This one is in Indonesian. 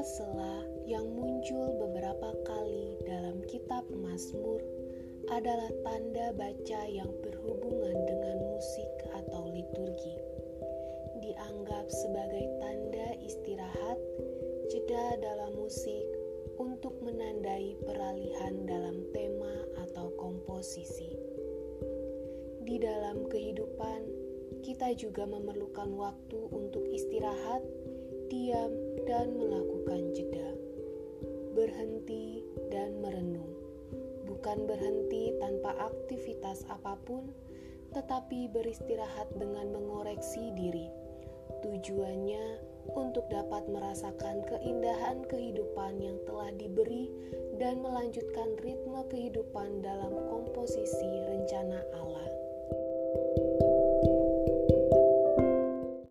Sela-sela yang muncul beberapa kali dalam kitab Mazmur adalah tanda baca yang berhubungan dengan musik atau liturgi. Dianggap sebagai tanda istirahat, jeda dalam musik untuk menandai peralihan dalam tema atau komposisi. Di dalam kehidupan, kita juga memerlukan waktu untuk istirahat, diam, dan melakukan jeda, berhenti, dan merenung. Bukan berhenti tanpa aktivitas apa pun, tetapi beristirahat dengan mengoreksi diri. Tujuannya untuk dapat merasakan keindahan kehidupan yang telah diberi dan melanjutkan ritme kehidupan dalam komposisi.